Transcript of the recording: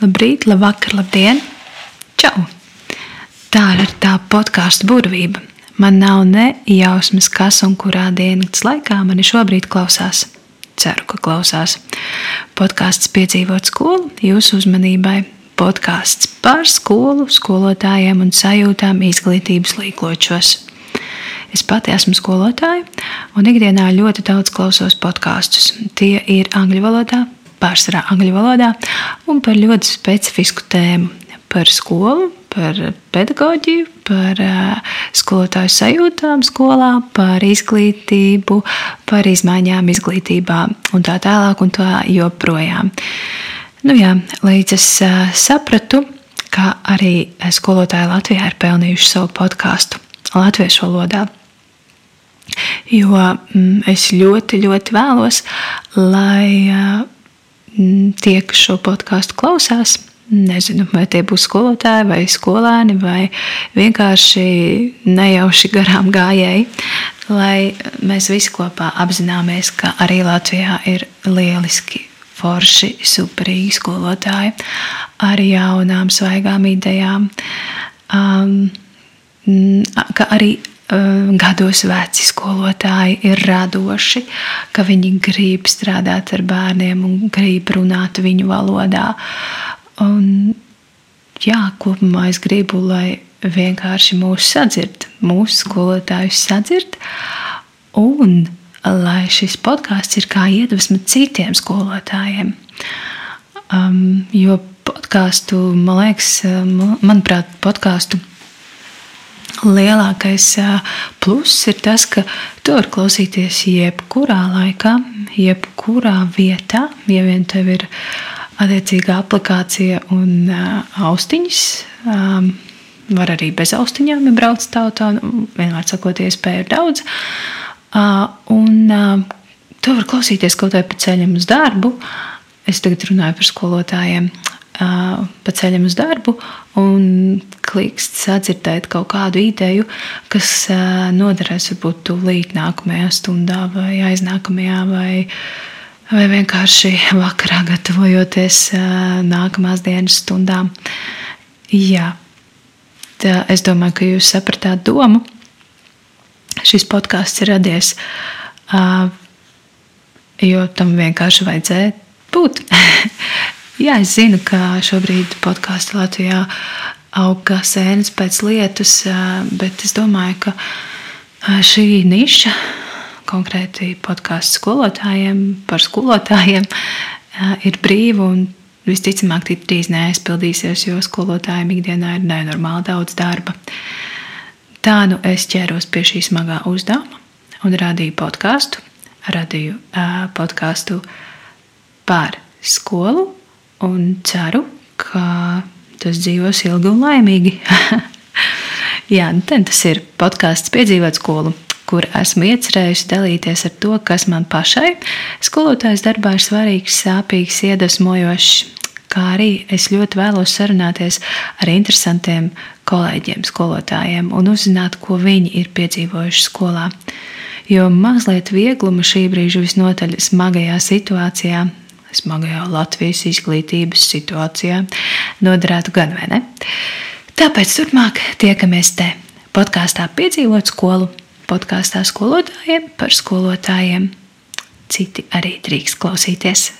Labrīt, labvakar, labdien! Čau! Tā ir tā podkāstu burvība. Man nav ne jausmas, kas un kurā dienas laikā mani šobrīd klausās. Ceru, ka klausās. Podkāsts piedzīvot skolu jūsu uzmanībai. Podkāsts par skolu, skolotājiem un sajūtām izglītības līkločos. Es pati esmu skolotāja un ikdienā ļoti daudz klausos podkāstus. Tie ir angļu valodā, pārsvarā angļu valodā, un par ļoti specifisku tēmu - par skolu, par pedagoģiju, par skolotāju sajūtām skolā, par izglītību, par izmaiņām izglītībā un tā tālāk un tā joprojām. Nu jā, līdz es sapratu, ka arī skolotāji Latvijā ir pelnījuši savu podkāstu latviešu valodā. Jo mm, es ļoti, ļoti vēlos, lai Mm, tie, kas šo podkāstu klausās, nezinu, vai tie būs skolotāji vai skolēni, vai vienkārši nejauši garām gājēji, lai mēs visi kopā apzināmies, ka arī Latvijā ir lieliski. Forši, superīgi skolotāji ar jaunām, svaigām idejām. Um, ka arī gados veci skolotāji ir radoši, ka viņi grib strādāt ar bērniem un grib runāt viņu valodā. Un, jā, kopumā es gribu, lai vienkārši mūsu sadzird, mūsu skolotājus sadzird, un lai šis podkāsts ir kā iedvesma citiem skolotājiem. Um, jo podkāstu, man liekas, manuprāt, podkāstu lielākais pluss ir tas, ka tu vari klausīties jebkurā laikā, jebkurā vietā, ja vien tev ir attiecīga aplikācija un austiņas. Var arī bez austiņām, ja brauc tautā. Vienmēr sakot, iespēja ir daudz. Un tu vari klausīties kaut vai pa ceļam uz darbu. Es tagad runāju par skolotājiem pa ceļam uz darbu un klikst sadzirdēt kaut kādu ideju, kas noderēs varbūt tūlīt nākamajā stundā vai aiznākamajā vai, vai vienkārši vakarā gatavojoties nākamās dienas stundām. Jā, tā, es domāju, ka jūs sapratāt domu. Šis podkāsts ir radies, jo tam vienkārši vajadzēja būt. Jā, es zinu, ka šobrīd podkāstu Latvijā aug kā sēnes pēc lietus, bet es domāju, ka šī niša, konkrēti podkāstu skolotājiem, par skolotājiem, ir brīva un visticamāk tik drīz neaizpildīsies, jo skolotājiem ikdienā ir nenormāli daudz darba. Tā nu es ķēros pie šī smagā uzdevuma un radīju podkāstu. Radīju uh, podkāstu par skolu un ceru, ka tas dzīvos ilgi un laimīgi. Jā, nu tas ir podkāsts Piedzīvot skolu, kur esmu iecerējusi dalīties ar to, kas man pašai skolotājas darbā ir svarīgs, sāpīgs, iedvesmojošs. Kā arī es ļoti vēlos sarunāties ar interesantiem kolēģiem, skolotājiem un uzzināt, ko viņi ir piedzīvojuši skolā. Jo mazliet viegluma šī brīža visnotaļ smagajā situācijā smagajā Latvijas izglītības situācijā noderētu gan vai ne. Tāpēc turpmāk tiekamies te podkāstā Piedzīvot skolu, podkāstā skolotājiem par skolotājiem. Citi arī drīkst klausīties.